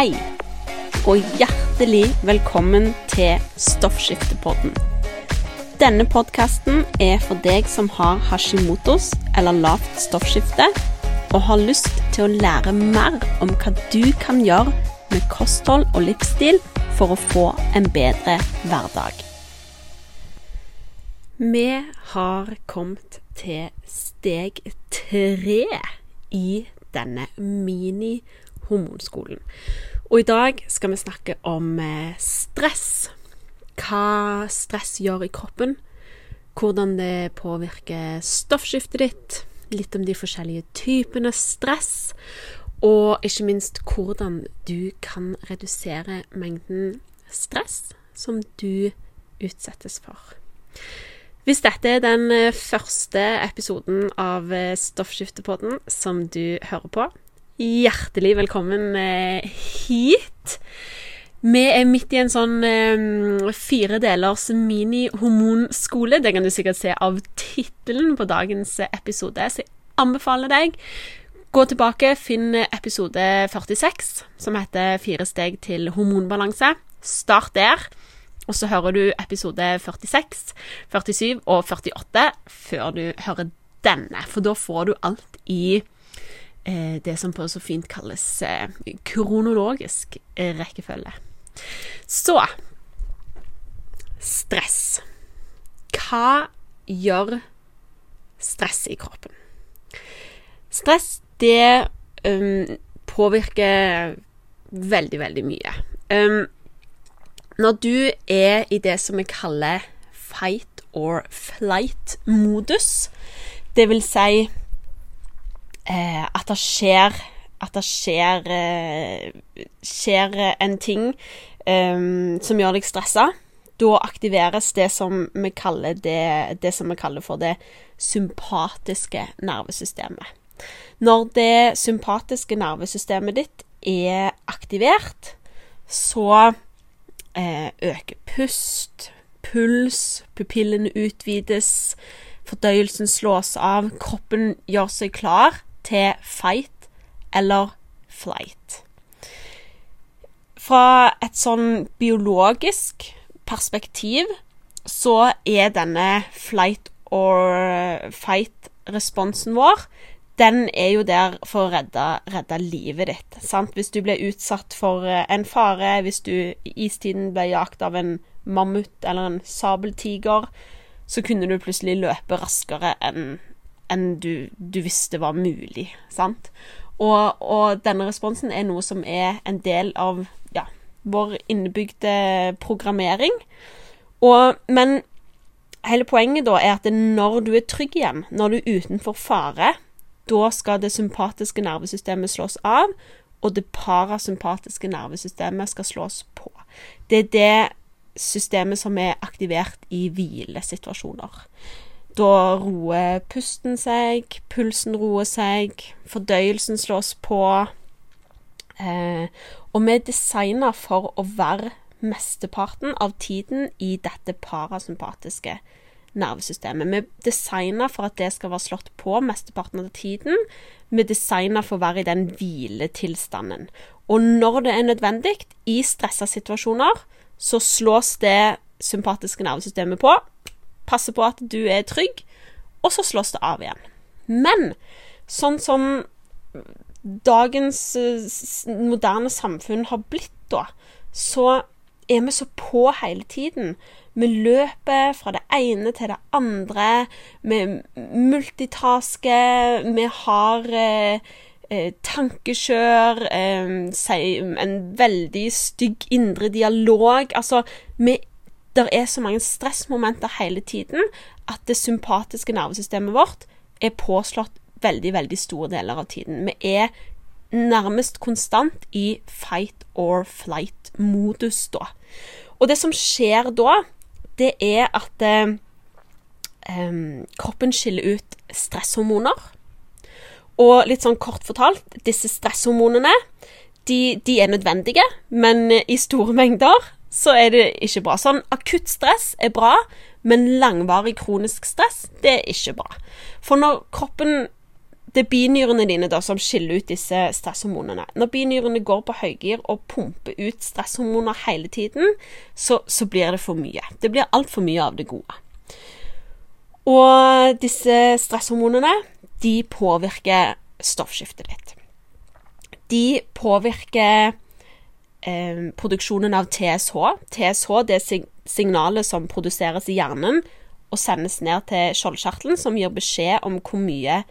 Hei, og hjertelig velkommen til Stoffskiftepodden. Denne podkasten er for deg som har hashimotos eller lavt stoffskifte, og har lyst til å lære mer om hva du kan gjøre med kosthold og livsstil for å få en bedre hverdag. Vi har kommet til steg tre i denne mini-hormonskolen. Og i dag skal vi snakke om eh, stress. Hva stress gjør i kroppen. Hvordan det påvirker stoffskiftet ditt. Litt om de forskjellige typene stress. Og ikke minst hvordan du kan redusere mengden stress som du utsettes for. Hvis dette er den eh, første episoden av eh, Stoffskiftepodden som du hører på, hjertelig velkommen eh, hit. Vi er midt i en sånn eh, fire delers mini-hormonskole. Det kan du sikkert se av tittelen på dagens episode. Så jeg anbefaler deg gå tilbake, finn episode 46, som heter 'Fire steg til hormonbalanse'. Start der. Og så hører du episode 46, 47 og 48 før du hører denne. For da får du alt i det som på så fint kalles eh, kronologisk eh, rekkefølge. Så stress. Hva gjør stress i kroppen? Stress, det um, påvirker veldig, veldig mye. Um, når du er i det som vi kaller fight or flight-modus, det vil si eh, at det skjer At det skjer, eh, skjer en ting eh, som gjør deg stressa. Da aktiveres det som vi kaller det, det som vi kaller for det sympatiske nervesystemet. Når det sympatiske nervesystemet ditt er aktivert, så eh, øker pust, puls, pupillene utvides, fordøyelsen slås av, kroppen gjør seg klar til fight eller flight. Fra et sånn biologisk perspektiv så er denne flight or fight-responsen vår den er jo der for å redde, redde livet ditt. Sant? Hvis du ble utsatt for en fare, hvis du i istiden ble jakt av en mammut eller en sabeltiger, så kunne du plutselig løpe raskere enn enn du, du, visste var mulig. Sant? Og, og, denne responsen er noe som er en del av ja, vår innebygde programmering. Og, men hele poenget da er at når du er trygg igjen, når du er utenfor fare, da skal det sympatiske nervesystemet slås av, og det parasympatiske nervesystemet skal slås på. Det er det systemet som er aktivert i hvilesituasjoner. Da roer pusten seg, pulsen roer seg, fordøyelsen slås på. Eh, og vi er designa for å være mesteparten av tiden i dette parasympatiske nervesystemet. Vi er designa for at det skal være slått på mesteparten av tiden. Vi er designa for å være i den hviletilstanden. Og når det er nødvendig, i stressa situasjoner, så slås det sympatiske nervesystemet på passe på at du er trygg, og så slås det av igjen. Men sånn som dagens eh, moderne samfunn har blitt da, så er vi så på hele tiden. Vi løper fra det ene til det andre. Vi multitasker. Vi har eh, eh tankekjør. Eh, en veldig stygg indre dialog. Altså, vi det er så mange stressmomenter hele tiden at det sympatiske nervesystemet vårt er påslått veldig, veldig store deler av tiden. Vi er nærmest konstant i fight or flight-modus da. Og det som skjer da, det er at eh, kroppen skiller ut stresshormoner. Og litt sånn kort fortalt, disse stresshormonene de, de er nødvendige, men i store mengder så er det ikke bra. Sånn akutt stress er bra, men langvarig kronisk stress, det er ikke bra. For når kroppen det er binyrene dine da som skiller ut disse stresshormonene. Når binyrene går på høygir og pumper ut stresshormoner hele tiden, så, så blir det for mye. Det blir altfor mye av det gode. Og disse stresshormonene, de påvirker stoffskiftet ditt. De påvirker eh, produksjonen av TSH. TSH det er signalet som produseres i hjernen og sendes ned til skjoldkjertelen, som gir beskjed om hvor mye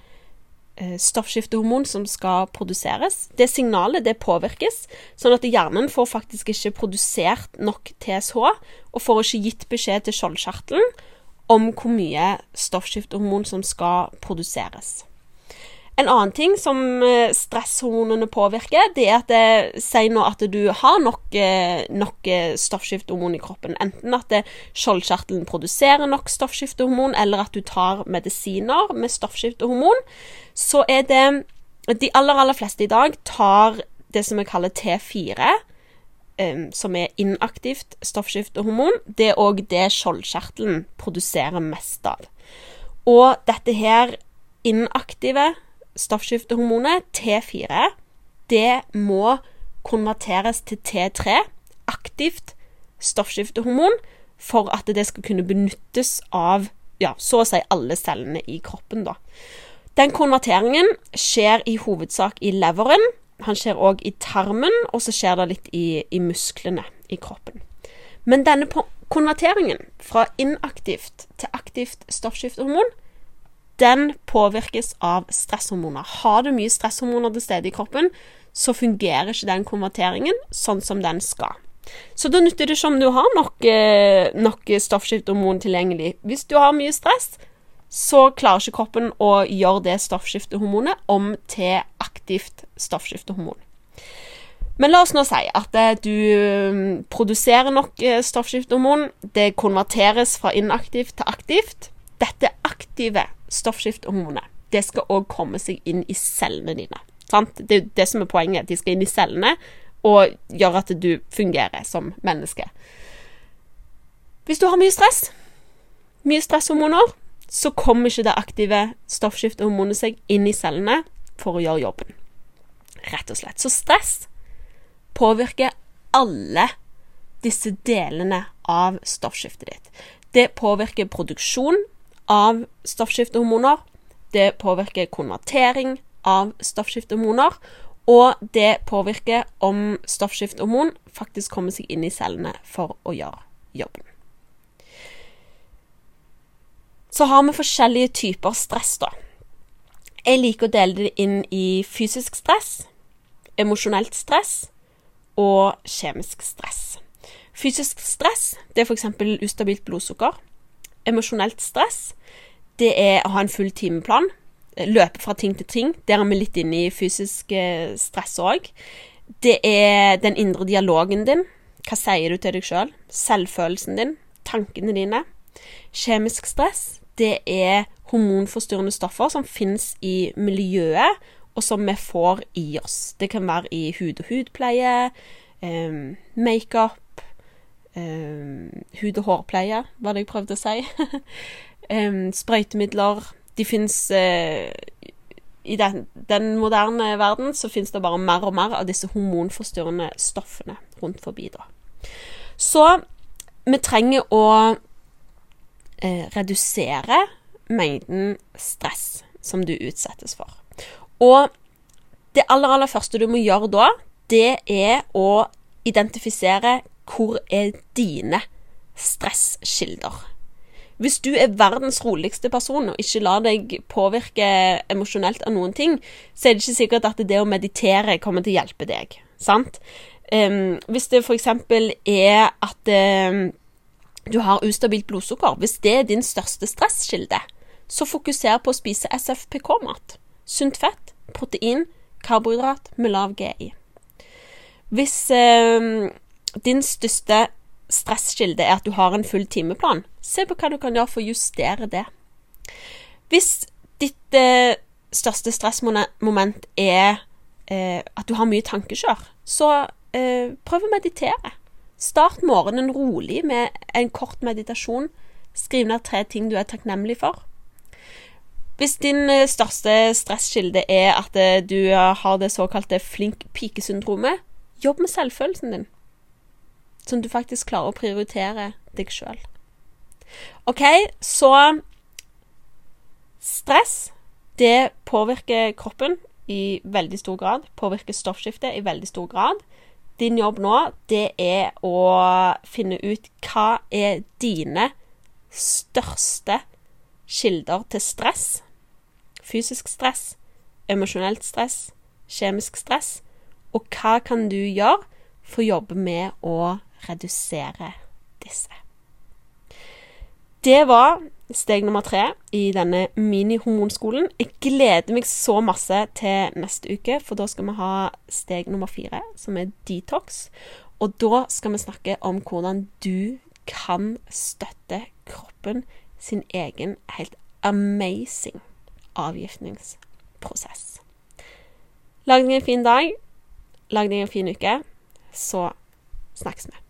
Eh, stoffskiftehormon som skal produseres. Det signalet det påvirkes, sånn at hjernen får faktisk ikke produsert nok TSH, og får ikke gitt beskjed til skjoldkjertelen om hvor mye stoffskiftehormon som skal produseres. En annen ting som eh, stresshormonene påvirker, det er at det sier nå at du har nok, eh, nok stoffskiftehormon i kroppen. Enten at skjoldkjertelen produserer nok stoffskiftehormon, eller at du tar medisiner med stoffskiftehormon. Så er det De aller, aller fleste i dag tar det som vi kaller T4, som er inaktivt stoffskiftehormon. Det er òg det skjoldkjertelen produserer mest av. Og dette her inaktive stoffskiftehormonet, T4, det må konverteres til T3, aktivt stoffskiftehormon, for at det skal kunne benyttes av ja, så å si alle cellene i kroppen, da. Den konverteringen skjer i hovedsak i leveren. Han skjer òg i tarmen, og så skjer det litt i, i musklene i kroppen. Men denne konverteringen fra inaktivt til aktivt stoffskiftehormon den påvirkes av stresshormoner. Har du mye stresshormoner til stede i kroppen, så fungerer ikke den konverteringen sånn som den skal. Så da nytter det ikke om du har nok, eh, nok stoffskiftehormon tilgjengelig. Hvis du har mye stress, så klarer ikke kroppen å gjøre det stoffskiftehormonet om til aktivt stoffskiftehormon. Men la oss nå si at eh, du mm, produserer nok eh, stoffskiftehormon. Det konverteres fra inaktivt til aktivt. Dette aktive stoffskiftehormonet, det skal òg komme seg inn i cellene dine. Sant? Det er det som er poenget. De skal inn i cellene og gjøre at du fungerer som menneske. Hvis du har mye stress, mye stresshormoner, så kommer ikke det aktive stoffskiftehormonet seg inn i cellene for å gjøre jobben. Rett og slett. Så stress påvirker alle disse delene av stoffskiftet ditt. Det påvirker produksjon av stoffskiftehormoner. Det påvirker konvertering av stoffskiftehormoner. Og det påvirker om stoffskiftehormon faktisk kommer seg inn i cellene for å gjøre jobben. Så har vi forskjellige typer stress, da. Jeg liker å dele det inn i fysisk stress, emosjonelt stress og kjemisk stress. Fysisk stress det er f.eks. ustabilt blodsukker. Emosjonelt stress det er å ha en full timeplan. Løpe fra ting til ting. Der er vi litt inne i fysisk eh, stress òg. Det er den indre dialogen din. Hva sier du til deg sjøl? Selv? Selvfølelsen din. Tankene dine. Kjemisk stress, det er hormonforstyrrende stoffer som finnes i miljøet, og som vi får i oss. Det kan være i hud- og hudpleie, um, makeup, um, hud- og hårpleie, var det jeg prøvde å si. um, sprøytemidler. De fins uh, I den, den, moderne verden så fins det bare mer og mer av disse hormonforstyrrende stoffene rundt forbi. da. Så vi trenger å uh, redusere mengden stress som du utsettes for. Og det aller, aller første du må gjøre da, det er å identifisere hvor er dine stresskilder. Hvis du er verdens roligste person og ikke lar deg påvirke emosjonelt av noen ting, så er det ikke sikkert at det å meditere kommer til å hjelpe deg. Sant? Um, hvis det f.eks. er at um, du har ustabilt blodsukker, hvis det er din største stresskilde, så fokuser på å spise SFPK-mat. Sunt fett, protein, karbohydrat med lav GI. Hvis um, din største stresskilde er at du har en full timeplan, se på hva du kan gjøre for å justere det. Hvis ditt eh, største stressmoment er eh, at du har mye tankekjør, så eh, prøv å meditere. Start morgenen rolig med en kort meditasjon. Skriv ned tre ting du er takknemlig for. Hvis din eh, største stresskilde er at eh, du eh, har det såkalte flink pike-syndromet, jobb med selvfølelsen din. Sånn at du faktisk klarer å prioritere deg sjøl. OK, så Stress, det påvirker kroppen i veldig stor grad. Påvirker stoffskiftet i veldig stor grad. Din jobb nå, det er å finne ut hva er dine største kilder til stress. Fysisk stress, emosjonelt stress, kjemisk stress. Og hva kan du gjøre for å jobbe med å redusere disse? Det var steg nummer tre i denne mini-hormonskolen. Jeg gleder meg så masse til neste uke, for da skal vi ha steg nummer fire, som er detox. Og da skal vi snakke om hvordan du kan støtte kroppen sin egen helt amazing avgiftningsprosess. Lag deg en fin dag. Lag deg en fin uke. Så snakkes vi.